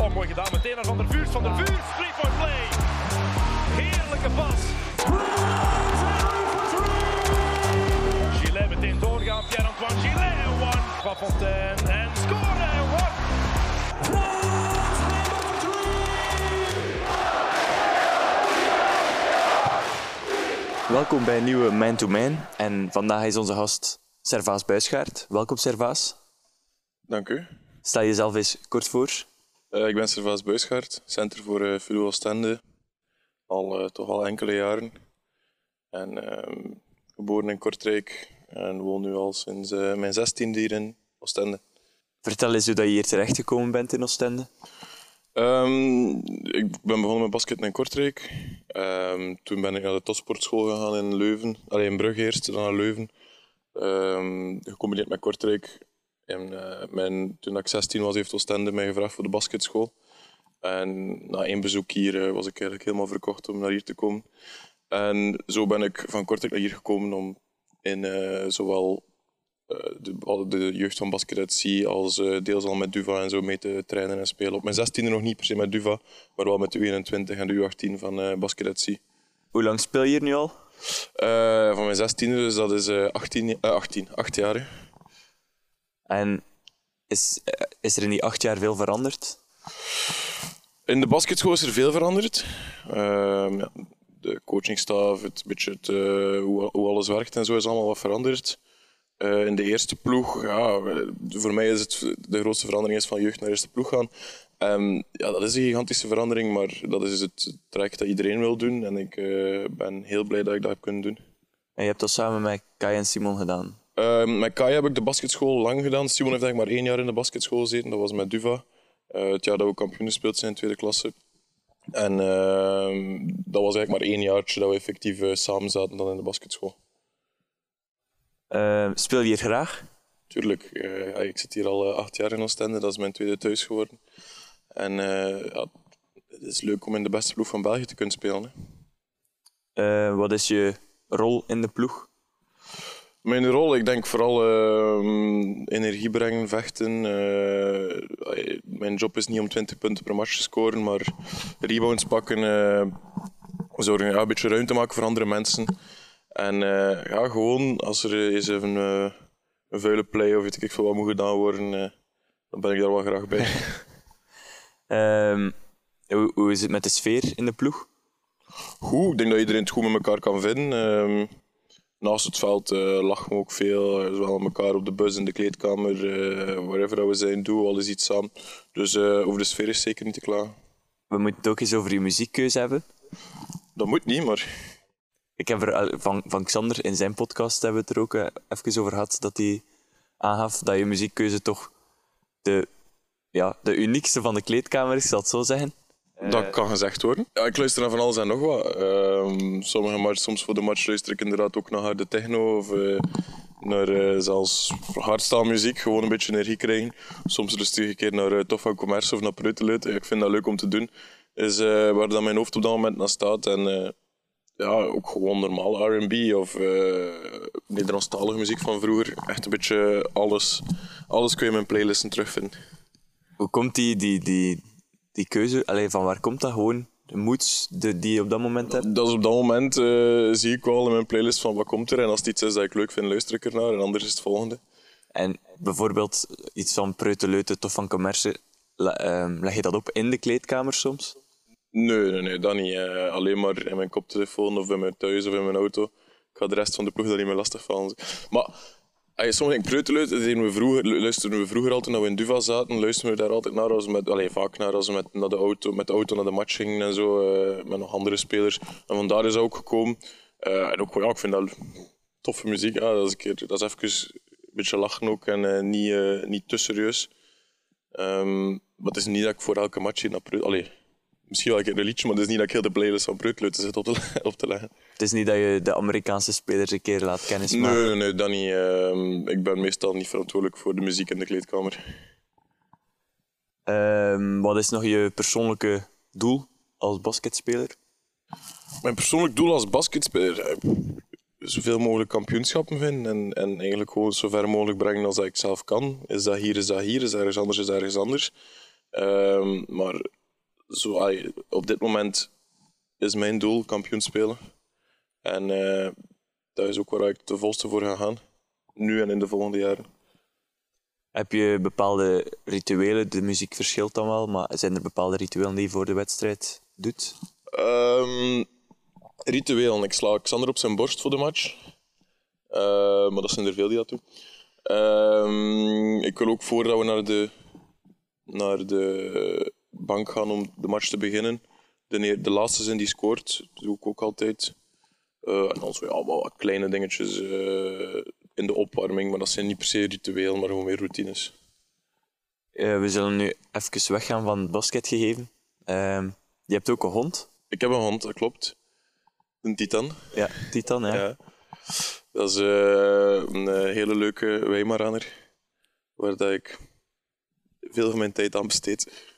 Oh, mooi gedaan. Meteen naar Van der Vuurs. Van der Vuurs, three point play. Heerlijke pas. Gillet meteen doorgaan. Pierre-Antoine Gillet. One. Van Fontaine. En scoren. One. Welkom bij een nieuwe Man to Man. En vandaag is onze gast Servaas Buisgaard. Welkom Servaas. Dank u. Stel jezelf eens kort voor. Eh, ik ben Servaas Buisgaard, center voor uh, Filo Oostende. Al uh, toch al enkele jaren. En ehm, geboren in Kortrijk en woon nu al sinds mijn zestiende hier in Oostende. Vertel eens hoe dat je hier terechtgekomen bent in Oostende. Um, ik ben begonnen met basket in Kortrijk. Um, toen ben ik naar de topsportschool gegaan in Leuven. Alleen in Brugge eerst, dan naar Leuven. Um, gecombineerd met Kortrijk. En, uh, mijn, toen ik 16 was, heeft Oostende mij gevraagd voor de basketschool. En na één bezoek hier uh, was ik eigenlijk helemaal verkocht om naar hier te komen. En zo ben ik van Kortrijk naar hier gekomen om in uh, zowel de, de jeugd van Basket C als deels al met Duva en zo mee te trainen en spelen. Op mijn 16e nog niet per se met Duva, maar wel met de U21 en de U18 van Basket C. Hoe lang speel je hier nu al? Van mijn 16e, dus dat is uh, 18, 18, 8 jaar. En is, is er in die acht jaar veel veranderd? In de basketschool is er veel veranderd. Ehm, ja, de coachingstaf, het beetje het, hoe, hoe alles werkt en zo is allemaal wat veranderd. Uh, in de eerste ploeg, ja, voor mij is het de grootste verandering is van jeugd naar eerste ploeg gaan. Um, ja, dat is een gigantische verandering, maar dat is het traject dat iedereen wil doen. En ik ben heel blij dat ik dat heb kunnen doen. En je hebt dat samen met Kai en Simon gedaan? Uh, met Kai heb ik de basketschool lang gedaan. Simon heeft eigenlijk maar één jaar in de basketschool gezeten. Dat was met Duva. het jaar dat we kampioen gespeeld zijn in tweede klasse. En ehm, dat was eigenlijk maar één jaartje dat we effectief samen zaten dan in de basketschool. Uh, speel je hier graag? Tuurlijk. Uh, ik zit hier al acht jaar in Oostende. Dat is mijn tweede thuis geworden. En ja, het is leuk om in de beste ploeg van België te kunnen spelen. Wat is je rol in de ploeg? Mijn rol, ik denk vooral ehm, energie brengen, vechten. mijn job is niet om 20 punten per match te scoren, maar rebounds pakken, zorgen, ja, een beetje ruimte maken voor andere mensen. En uh, ja, gewoon als er eens even uh, een vuile play of weet ik veel wat moet gedaan worden, uh, dan ben ik daar wel graag bij. um, hoe, hoe, is het met de sfeer in de ploeg? Goed, ik denk dat iedereen het goed met elkaar kan vinden. Um, naast het veld lachen we ook veel, zowel met elkaar op de bus, in de kleedkamer, wherever we zijn, doen we alles iets samen. Dus over de sfeer is zeker niet te klagen. We moeten het ook eens over je muziekkeuze hebben. Dat moet niet, maar ik heb er van, van Xander in zijn podcast hebben we het er ook even over gehad dat hij aangaf dat je muziekkeuze toch de, ja, de uniekste van de kleedkamer is, zal het zo zeggen. Dat kan gezegd worden. Ja, ik luister naar van alles en nog wat. Uh, sommige match, soms voor de match luister ik inderdaad ook naar harde techno of uh, naar uh, zelfs hardstyle gewoon een beetje energie krijgen. Soms luister ik een keer naar uh, Tof van Commerce of naar Preuteluid. Ik vind dat leuk om te doen. Is waar dan mijn hoofd op dat moment naar staat. En ja, ook gewoon normaal RB of uh, Nederlandstalige muziek van vroeger. Echt een beetje alles. Alles kun je in mijn playlisten terugvinden. Hoe komt die, die, die, die keuze? Allee, van waar komt dat gewoon? De moods die je op dat moment hebt? Dat is op dat moment uh, zie ik wel in mijn playlist van wat komt er. En als het iets is dat ik leuk vind, luister ik ernaar. En anders is het volgende. En bijvoorbeeld iets van Preuteleuten of van Commerce, leg je dat op in de kleedkamer soms? Nee, nee, nee, dat niet. Uh, alleen maar in mijn koptelefoon of in mijn thuis of in mijn auto. Ik ga de rest van de ploeg dat niet meer lastig vallen. Maar sommige dingen preuteluid, we vroeger, luisterden we vroeger altijd toen we in Duva zaten, luisterden we daar altijd naar, als we met, allez, vaak naar als we met, naar de auto, met de auto naar de match gingen en zo, uh, met nog andere spelers. En vandaar is dat ook gekomen. Uh, en ook, ja, ik vind dat toffe muziek. Ja, dat, is een keer, dat is even een beetje lachen ook en niet, niet te serieus. Um, maar het is niet dat ik voor elke match naar Preuteluid misschien wel een keer een liedje, maar het is niet dat ik heel de playlist van Breukleuten zit op te, op te leggen. Het is niet dat je de Amerikaanse spelers een keer laat kennismaken? Nee, nee, nee dat niet. Uh, ik ben meestal niet verantwoordelijk voor de muziek in de kleedkamer. Uh, wat is nog je persoonlijke doel als basketspeler? Mijn persoonlijk doel als basketspeler? Zoveel mogelijk kampioenschappen vinden en, en eigenlijk gewoon zo ver mogelijk brengen als ik zelf kan. Is dat hier, is dat hier, is ergens anders, is ergens anders. Ehm, maar zo, allee, op dit moment is mijn doel kampioen spelen. En eh, dat is ook waar ik de volste voor ga gaan. Nu en in de volgende jaren. Heb je bepaalde rituelen? De muziek verschilt dan wel, maar zijn er bepaalde rituelen die je voor de wedstrijd doet? Ritueel. Ik sla Xander op zijn borst voor de match. Eh, maar dat zijn er veel die dat doen. Ehm, ik wil ook voordat we naar de, naar de bank gaan om de match te beginnen. De, neer- de laatste zin die scoort, dat doe ik ook altijd. Eh, en dan zo ja, wel wat kleine dingetjes eh, in de opwarming, maar dat zijn niet per se ritueel, maar gewoon meer routines. Eh, we zullen nu even weggaan van het basketgegeven. Ehm je hebt ook een hond. Ik heb een hond, dat klopt. Een titan. Ja, Titan. Ja. Ja. Dat is een hele leuke Weimaraner, waar dat ik veel van mijn tijd aan besteed.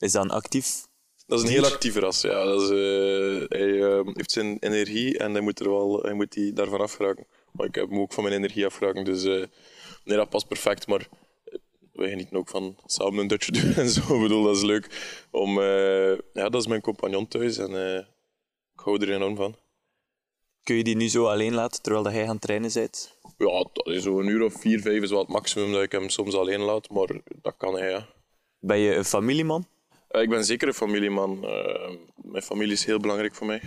Is dat een actief? Dat is een heel actieve ras. Ja. Dat is, eh, hij eh, heeft zijn energie en hij moet, er wel, hij moet die daarvan afgeraken. Maar ik heb hem ook van mijn energie afgeraken, dus eh, nee, dat past perfect. Maar wij genieten ook van samen een dutje doen en zo. Ik bedoel, dat is leuk. Om, ja, dat is mijn compagnon thuis en ik hou er enorm van. Kun je die nu zo alleen laten terwijl jij aan het trainen bent? Ja, dat is zo'n uur of vier, vijf is wel het maximum dat ik hem soms alleen laat, maar dat kan hij, ja. Ben je een familieman? Eh, ik ben zeker een familieman. Eh, mijn familie is heel belangrijk voor mij.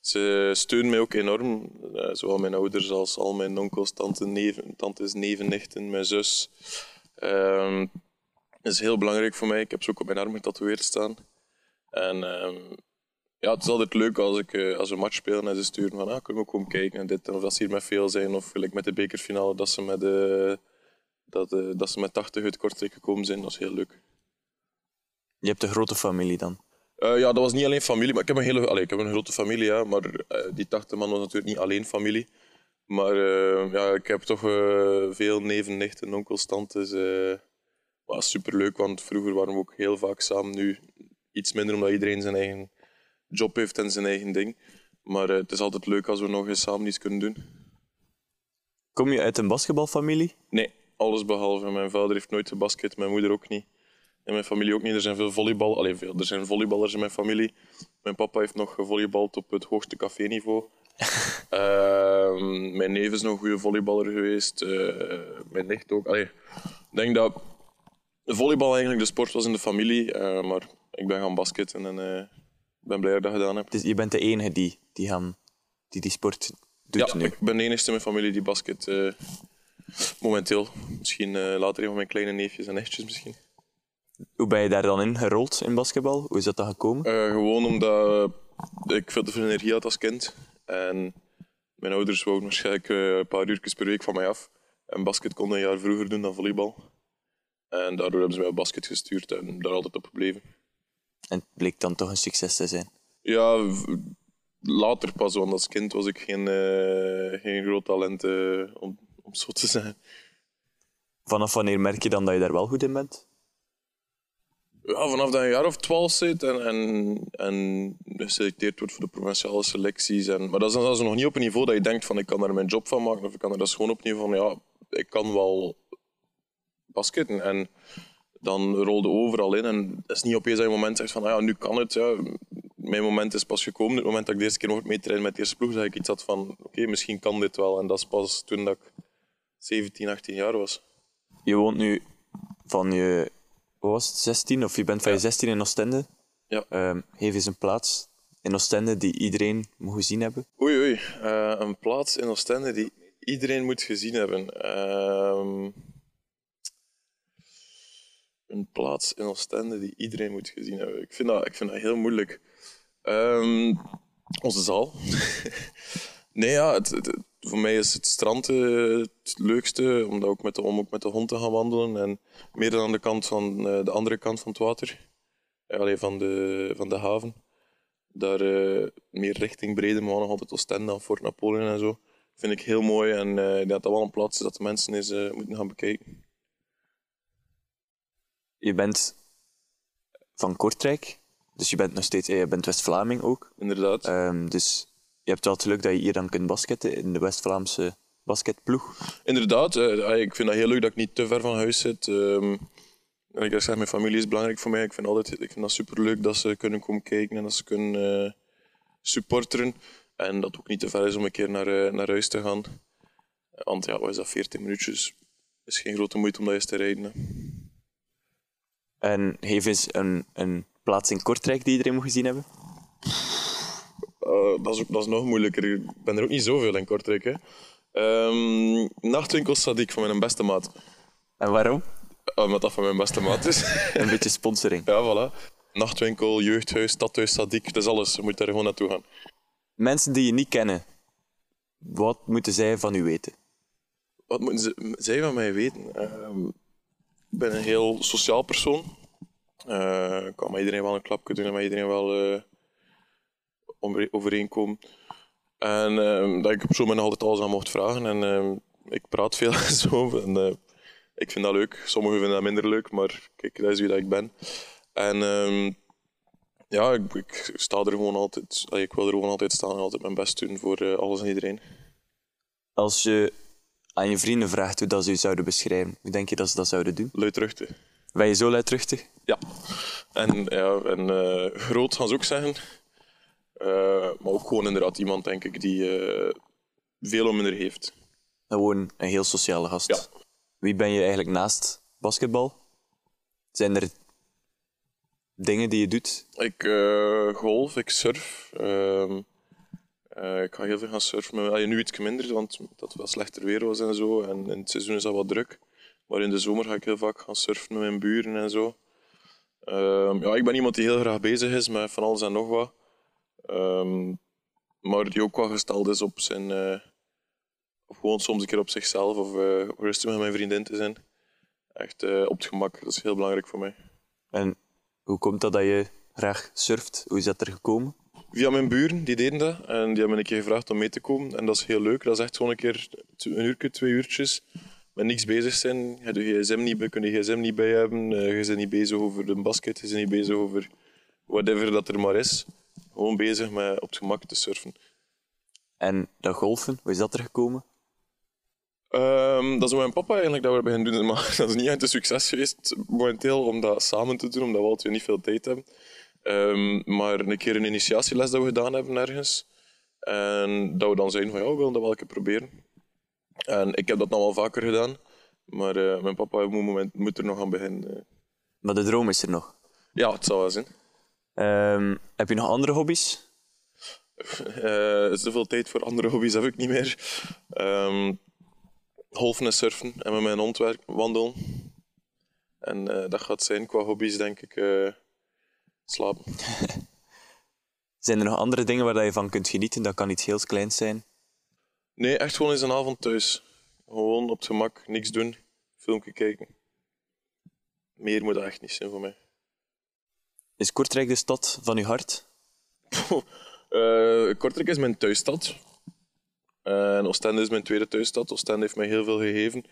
Ze steunen mij ook enorm, eh, zowel mijn ouders als al mijn onkels, tantes, neven, tantes, neven, nichten, mijn zus. Ehm dat is heel belangrijk voor mij. Ik heb ze ook op mijn arm getatoeëerd staan. En ehm, ja, het is altijd leuk als, ik, als we een match spelen en ze sturen van ah, kunnen we komen kijken en dit. Of dat ze hier met veel zijn, of gelijk met de bekerfinale, dat ze met, eh, dat, dat ze met 80 uit Kortrijk gekomen zijn. Dat is heel leuk. Je hebt een grote familie dan. Eh, ja, dat was niet alleen familie, maar ik heb een, hele, allee, ik heb een grote familie, ja, maar eh, die 80 man was natuurlijk niet alleen familie. Maar eh, ja, ik heb toch veel neven, nichten, onkels, tantes. was superleuk, want vroeger waren we ook heel vaak samen. Nu iets minder, omdat iedereen zijn eigen job heeft en zijn eigen ding. Maar het is altijd leuk als we nog eens samen iets kunnen doen. Kom je uit een basketbalfamilie? Nee, alles behalve. Mijn vader heeft nooit gebasket, mijn moeder ook niet. En mijn familie ook niet. Er zijn veel volleybal. Allee, veel. Er zijn volleyballers in mijn familie. Mijn papa heeft nog gevolleybald op het hoogste caféniveau. Ehm mijn neef is nog een goede volleyballer geweest. eh, mijn nicht ook. Allee, ik denk dat volleybal eigenlijk de sport was in de familie. eh, maar ik ben gaan basketten en eh, ben blij dat ik dat gedaan heb. Dus je bent de enige die die, gaan, die, die sport doet Ja, nu. ik ben de enige in mijn familie die basket momenteel. Misschien later een van mijn kleine neefjes en nichtjes misschien. Hoe ben je daar dan in gerold in basketbal? Hoe is dat dan gekomen? Eh, gewoon omdat ik veel te veel energie had als kind. En mijn ouders wouden waarschijnlijk eh, een paar uurtjes per week van mij af. En basket kon een jaar vroeger doen dan volleybal. En daardoor hebben ze mij op basket gestuurd en daar altijd op gebleven. En het bleek dan toch een succes te zijn. Ja, later pas, want als kind was ik geen, eh, geen groot talent, om, om zo te zijn. Vanaf wanneer merk je dan dat je daar wel goed in bent? Ja, vanaf dat je een jaar of twaalf zit en, en, en geselecteerd wordt voor de provinciale selecties. En, maar dat is dan zelfs nog niet op een niveau dat je denkt van ik kan daar mijn job van maken. Of ik kan er dat gewoon op niveau van ja, ik kan wel basketten. En dan rolde overal in. En het is niet opeens dat je moment zegt van ah ja, nu kan het. Ja. Mijn moment is pas gekomen. Het moment dat ik de eerste keer nog mee trainen met de eerste ploeg, dat ik iets had van oké, misschien kan dit wel. En dat is pas toen dat ik 17, 18 jaar was. Je woont nu van je was het, 16 of je bent van je 16 in Oostende. Ja. Ehm, geef eens een plaats in Oostende die iedereen moet gezien hebben. Oei, oei. Eh, een plaats in Oostende die iedereen moet gezien hebben. Ehm, een plaats in Oostende die iedereen moet gezien hebben. Ik vind dat, ik vind dat heel moeilijk. Ehm, onze zaal. nee, ja, het- voor mij is het strand eh, het leukste, omdat ook met de, om ook met de hond te gaan wandelen. En meer dan aan de, kant van, eh, de andere kant van het water. Eh, allee, van, de, van de haven daar meer richting Brede, maar nog altijd Oostende dan Fort Napoleon en zo. Vind ik heel mooi en ik dat dat wel een plaats is dat de mensen eens moeten gaan bekijken. Je bent van Kortrijk, dus je bent nog steeds je bent West-Vlaming ook. Inderdaad. Ehm, dus je hebt wel het geluk dat je hier dan kunt basketten in de West-Vlaamse basketploeg. Inderdaad, eh, ah, ik vind dat heel leuk dat ik niet te ver van huis zit. Ehm, En ik zeg, mijn familie is belangrijk voor mij. Ik vind, altijd, ik vind dat superleuk dat ze kunnen komen kijken en dat ze kunnen eh, supporteren. En dat het ook niet te ver is om een keer naar, eh, naar huis te gaan. Want ja, wat is dat, 14 minuutjes? is geen grote moeite om dat eens te rijden. Hè. En geef eens een, een plaats in Kortrijk die iedereen moet gezien hebben. Eh, dat, is ook, dat is nog moeilijker. Ik ben er ook niet zoveel in Kortrijk. Hè. Ehm, nachtwinkel Sadik van mijn beste maat. En waarom? Omdat dat van mijn beste maat is. Een beetje sponsoring. ja, voilà. Nachtwinkel, jeugdhuis, stadhuis Sadik, dat is alles. Je moet daar gewoon naartoe gaan. Mensen die je niet kennen, wat moeten zij van u weten? Wat moeten ze, zij van mij weten? Ehm, ik ben een heel sociaal persoon. Eh, ik kan met iedereen wel een klapje doen en met iedereen wel eh, overeenkomen. En ehm, dat ik op zo'n moment altijd alles aan mocht vragen. En ehm, ik praat veel en zo. En, eh, ik vind dat leuk. Sommigen vinden dat minder leuk, maar kijk, dat is wie dat ik ben. En ehm, ja, ik, ik sta er gewoon altijd. Ik wil er gewoon altijd staan en altijd mijn best doen voor eh, alles en iedereen. Als je aan je vrienden vraagt hoe dat ze u zouden beschrijven, hoe denk je dat ze dat zouden doen? Luidruchtig. Ben je zo luidruchtig? Ja. En, ja, en eh, groot gaan ze ook zeggen. Eh, maar ook gewoon inderdaad iemand, denk ik, die eh, veel om er heeft. Gewoon een heel sociale gast. Ja. Wie ben je eigenlijk naast basketbal? Zijn er dingen die je doet? Ik eh, golf, ik surf. Ehm, eh, ik ga heel veel gaan surfen. Maar, nu iets minder, want dat wel slechter weer was en zo. En in het seizoen is dat wat druk. Maar in de zomer ga ik heel vaak gaan surfen met mijn buren en zo. Ehm, ja, ik ben iemand die heel graag bezig is met van alles en nog wat. Ehm, maar die ook wel gesteld is op zijn... eh, of gewoon soms een keer op zichzelf of eh, rustig met mijn vriendin te zijn. Echt eh, op het gemak, dat is heel belangrijk voor mij. En hoe komt dat dat je graag surft? Hoe is dat er gekomen? Via mijn buren, die deden dat. En die hebben me een keer gevraagd om mee te komen. En dat is heel leuk. Dat is echt gewoon een keer een uurtje, twee uurtjes. Met niks bezig zijn. Je hebt je gsm niet, bij- kun je gsm niet bij hebben. Eh, je bent niet bezig over de basket. Je bent niet bezig over whatever dat er maar is. Gewoon bezig met op het gemak te surfen. En dat golfen, hoe is dat er gekomen? Ehm, dat is mijn papa eigenlijk dat we beginnen doen. Maar dat is niet echt een succes geweest momenteel om dat samen te doen. Omdat we altijd niet veel tijd hebben. Ehm, maar een keer een initiatieles dat we gedaan hebben ergens. En dat we dan zeiden van ja, we willen dat wel een keer proberen. En ik heb dat nog wel vaker gedaan. Maar eh, mijn papa moet, moment, moet er nog aan beginnen. eh. Maar de droom is er nog. Ja, het zal wel zijn. Ehm, heb je nog andere hobby's? Eh zoveel tijd voor andere hobby's heb ik niet meer. Golfen en surfen en met mijn hond wandelen. En eh, dat gaat zijn qua hobby's, denk ik. eh, slapen. Zijn er nog andere dingen waar dat je van kunt genieten? Dat kan iets heel kleins zijn. Nee, echt gewoon eens een avond thuis. Gewoon op het gemak, niks doen, filmpje kijken. Meer moet dat echt niet zijn voor mij. Is Kortrijk de stad van uw hart? Eh, Kortrijk is mijn thuisstad. En Oostende is mijn tweede thuisstad. Oostende heeft mij heel veel gegeven.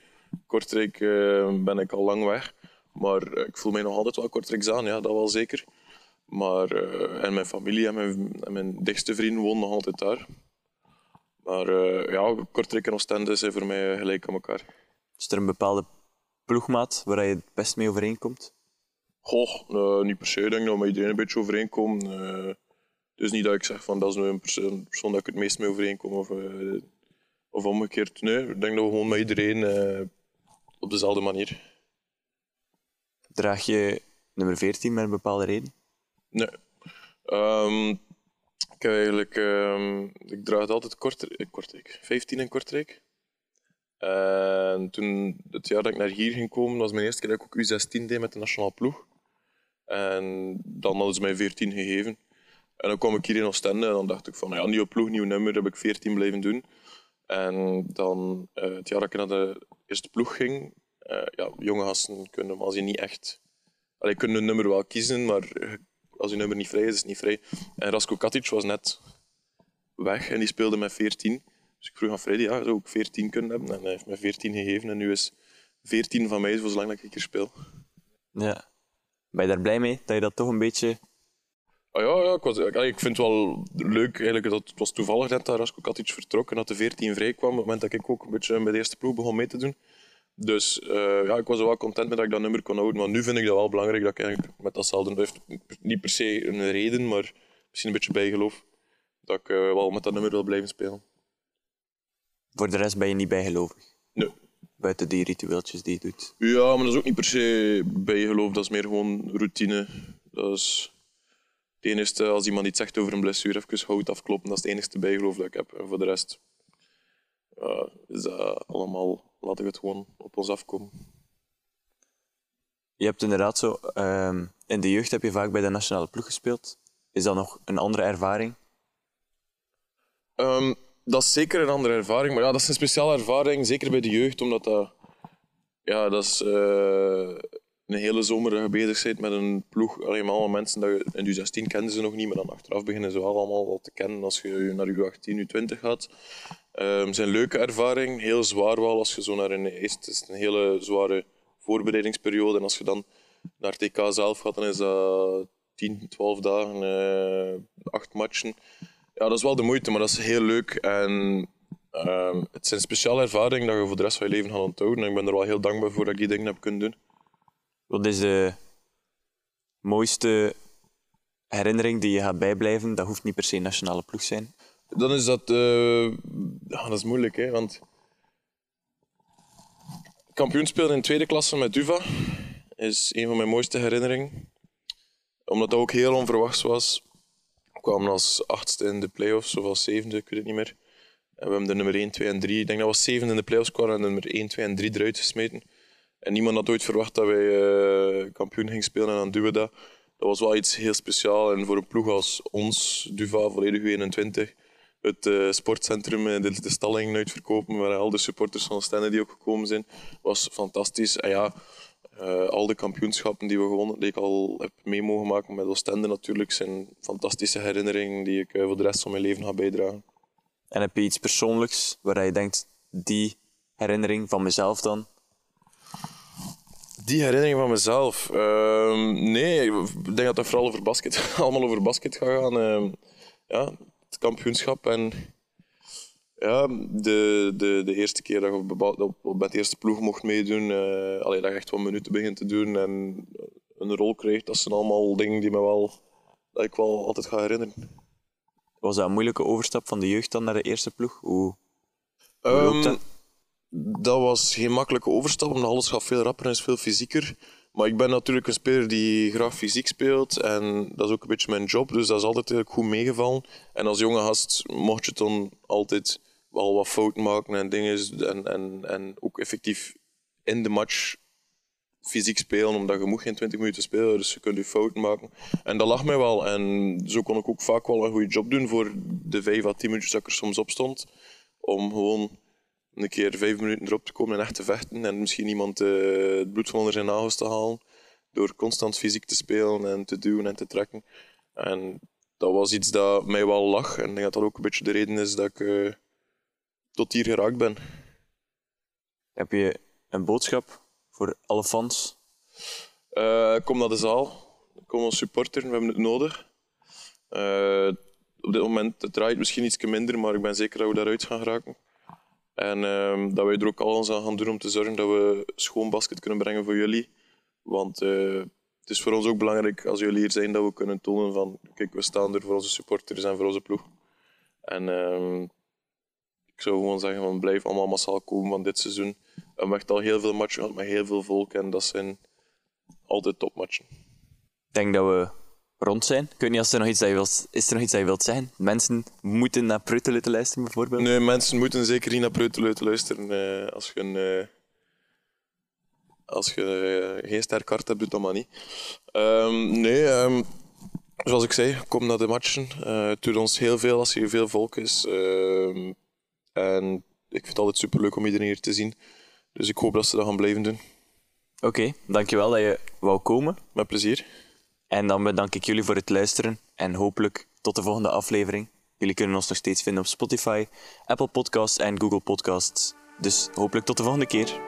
Kortrijk eh, ben ik al lang weg. Maar eh, ik voel mij nog altijd wel Kortrijks aan, ja, dat wel zeker. Maar, en mijn familie en mijn, en mijn dichtste vrienden wonen nog altijd daar. Maar ja, Kortrijk en Oostende zijn voor mij gelijk aan elkaar. Is er een bepaalde ploegmaat waar je het best mee overeenkomt? Goh, eh, niet per se. Ik denk dat we met iedereen een beetje overeenkomen. Eh, dus niet dat ik zeg van dat is nu een persoon, persoon dat ik het meest mee overeenkom. Of, eh, of omgekeerd. Nee, ik denk dat we gewoon met iedereen op dezelfde manier. Draag je nummer 14 met een bepaalde reden? Nee. Ehm, ik eigenlijk... ehm, ik draag het altijd Kortrijk, Kortrijk. 15 in Kortrijk. En toen, het jaar dat ik naar hier ging komen, was mijn eerste keer dat ik ook U16 deed met de nationale ploeg. En dan hadden ze mij 14 gegeven. En dan kwam ik hier in Oostende en dan dacht ik van, ja, nieuwe ploeg, nieuw nummer, heb ik 14 blijven doen. En dan, eh, het jaar dat ik naar de eerste ploeg ging, eh, ja, jonge gasten kunnen, maar als je niet echt... Allee, kunnen een nummer wel kiezen, maar als je nummer niet vrij is, is het niet vrij. En Rasko Katic was net weg en die speelde met 14. Dus ik vroeg aan Freddy, ja, zou ik 14 kunnen hebben? En hij heeft me 14 gegeven en nu is 14 van mij voor zolang dat ik hier speel. Ja. Ben je daar blij mee dat je dat toch een beetje. Ah ja, ja ik, was, ik vind het wel leuk eigenlijk dat het was toevallig net dat Rasko Katic vertrok en dat de 14 vrij kwam. Op het moment dat ik ook een beetje bij de eerste ploeg begon mee te doen. Dus eh, ja, ik was wel content met dat ik dat nummer kon houden. Maar nu vind ik dat wel belangrijk dat ik eigenlijk met datzelfde... Dat heeft niet per se een reden, maar misschien een beetje bijgeloof. Dat ik eh, wel met dat nummer wil blijven spelen. Voor de rest ben je niet bijgelovig. Nee. Buiten die ritueeltjes die je doet. Ja, maar dat is ook niet per se bijgeloof. Dat is meer gewoon routine. Dat is het enige, als iemand iets zegt over een blessure, even hout afkloppen. Dat is het enige bijgeloof dat ik heb. En voor de rest is dat allemaal... Laten we het gewoon op ons afkomen. Je hebt inderdaad zo... ehm, in de jeugd heb je vaak bij de nationale ploeg gespeeld. Is dat nog een andere ervaring? Ehm, dat is zeker een andere ervaring. Maar ja, dat is een speciale ervaring, zeker bij de jeugd, omdat dat... Ja, dat is eh, een hele zomer dat bezig met een ploeg. Allemaal mensen dat je in je 16 kenden ze nog niet, maar dan achteraf beginnen ze wel allemaal al te kennen als je naar je 18, je 20 gaat. Ehm, het is een leuke ervaring, heel zwaar wel als je zo naar een... Eerst het is een hele zware voorbereidingsperiode en als je dan naar TK zelf gaat, dan is dat 10, 12 dagen, eh, acht matchen. Ja, dat is wel de moeite, maar dat is heel leuk. En ehm, het is een speciale ervaring dat je voor de rest van je leven gaat onthouden. En ik ben er wel heel dankbaar voor dat ik die dingen heb kunnen doen. Wat is de mooiste herinnering die je gaat bijblijven? Dat hoeft niet per se een nationale ploeg zijn. Dan is dat... eh, ja, dat is moeilijk, hè. Want... Kampioen spelen in tweede klasse met Duva is een van mijn mooiste herinneringen. Omdat dat ook heel onverwachts was. Kwamen als achtste in de play-offs, of als zevende, ik weet het niet meer. En we hebben de nummer 1, 2 en 3. Ik denk dat we zevende in de play-offs kwamen en de nummer 1, 2 en 3 eruit gesmeten. En niemand had ooit verwacht dat wij eh, kampioen gingen spelen en dan doen we dat. Dat was wel iets heel speciaals. En voor een ploeg als ons, Duva, volledig 21, het eh, sportcentrum, eh, de, de stalling uitverkopen, waar al de supporters van Stende die ook gekomen zijn, was fantastisch. En ja, eh, al de kampioenschappen die we gewonnen, die ik al heb mee mogen maken met Oostende natuurlijk, zijn fantastische herinneringen die ik eh, voor de rest van mijn leven ga bijdragen. En heb je iets persoonlijks waar je denkt, die herinnering van mezelf dan? Die herinnering van mezelf. Ehm, nee, ik denk dat dat vooral over basket, allemaal over basket gaat gaan. Ehm, ja, het kampioenschap en ja, de, de, de eerste keer dat je bepaald- dat je met de eerste ploeg mocht meedoen, eh allee, dat je echt wat minuten begint te doen en een rol krijgt, dat zijn allemaal dingen die me wel, dat ik wel altijd ga herinneren. Was dat een moeilijke overstap van de jeugd dan naar de eerste ploeg? Hoe, Ehm, dat? dat was geen makkelijke overstap, omdat alles gaat veel rapper en is veel fysieker. Maar ik ben natuurlijk een speler die graag fysiek speelt en dat is ook een beetje mijn job, dus dat is altijd heel goed meegevallen. En als jonge gast mocht je dan altijd wel wat fouten maken en dingen en, en, en ook effectief in de match fysiek spelen, omdat je moet geen 20 minuten spelen, dus je kunt je fouten maken. En dat lag mij wel en zo kon ik ook vaak wel een goede job doen voor de 5 à 10 minuutjes dat ik er soms op stond, om gewoon een keer vijf minuten erop te komen en echt te vechten en misschien iemand eh, het bloed van onder zijn nagels te halen door constant fysiek te spelen en te duwen en te trekken. En dat was iets dat mij wel lag en ik denk dat dat ook een beetje de reden is dat ik eh, tot hier geraakt ben. Heb je een boodschap voor alle fans? Eh, kom naar de zaal. Kom als supporter, we hebben het nodig. Eh, op dit moment het draait misschien iets minder, maar ik ben zeker dat we daaruit gaan geraken. En ehm, dat wij er ook alles aan gaan doen om te zorgen dat we schoon basket kunnen brengen voor jullie. Want eh, het is voor ons ook belangrijk als jullie hier zijn dat we kunnen tonen van kijk, we staan er voor onze supporters en voor onze ploeg. En ehm, ik zou gewoon zeggen van blijf allemaal massaal komen van dit seizoen. We hebben echt al heel veel matchen gehad met heel veel volk en dat zijn altijd topmatchen. Ik denk dat we rond zijn. Ik weet niet als er nog iets dat je wilt, is er nog iets dat je wilt zeggen. Mensen moeten naar Pruttelen te luisteren, bijvoorbeeld. Nee, mensen moeten zeker niet naar Preuteluiten luisteren. eh, als je, een, eh, als je eh, geen sterk hart hebt, doe dat maar niet. Ehm, nee, ehm, zoals ik zei, kom naar de matchen. Het doet ons heel veel als er veel volk is. En ik vind het altijd superleuk om iedereen hier te zien. Dus ik hoop dat ze dat gaan blijven doen. Oké, dankjewel dat je wou komen. Met plezier. En dan bedank ik jullie voor het luisteren. En hopelijk tot de volgende aflevering. Jullie kunnen ons nog steeds vinden op Spotify, Apple Podcasts en Google Podcasts. Dus hopelijk tot de volgende keer.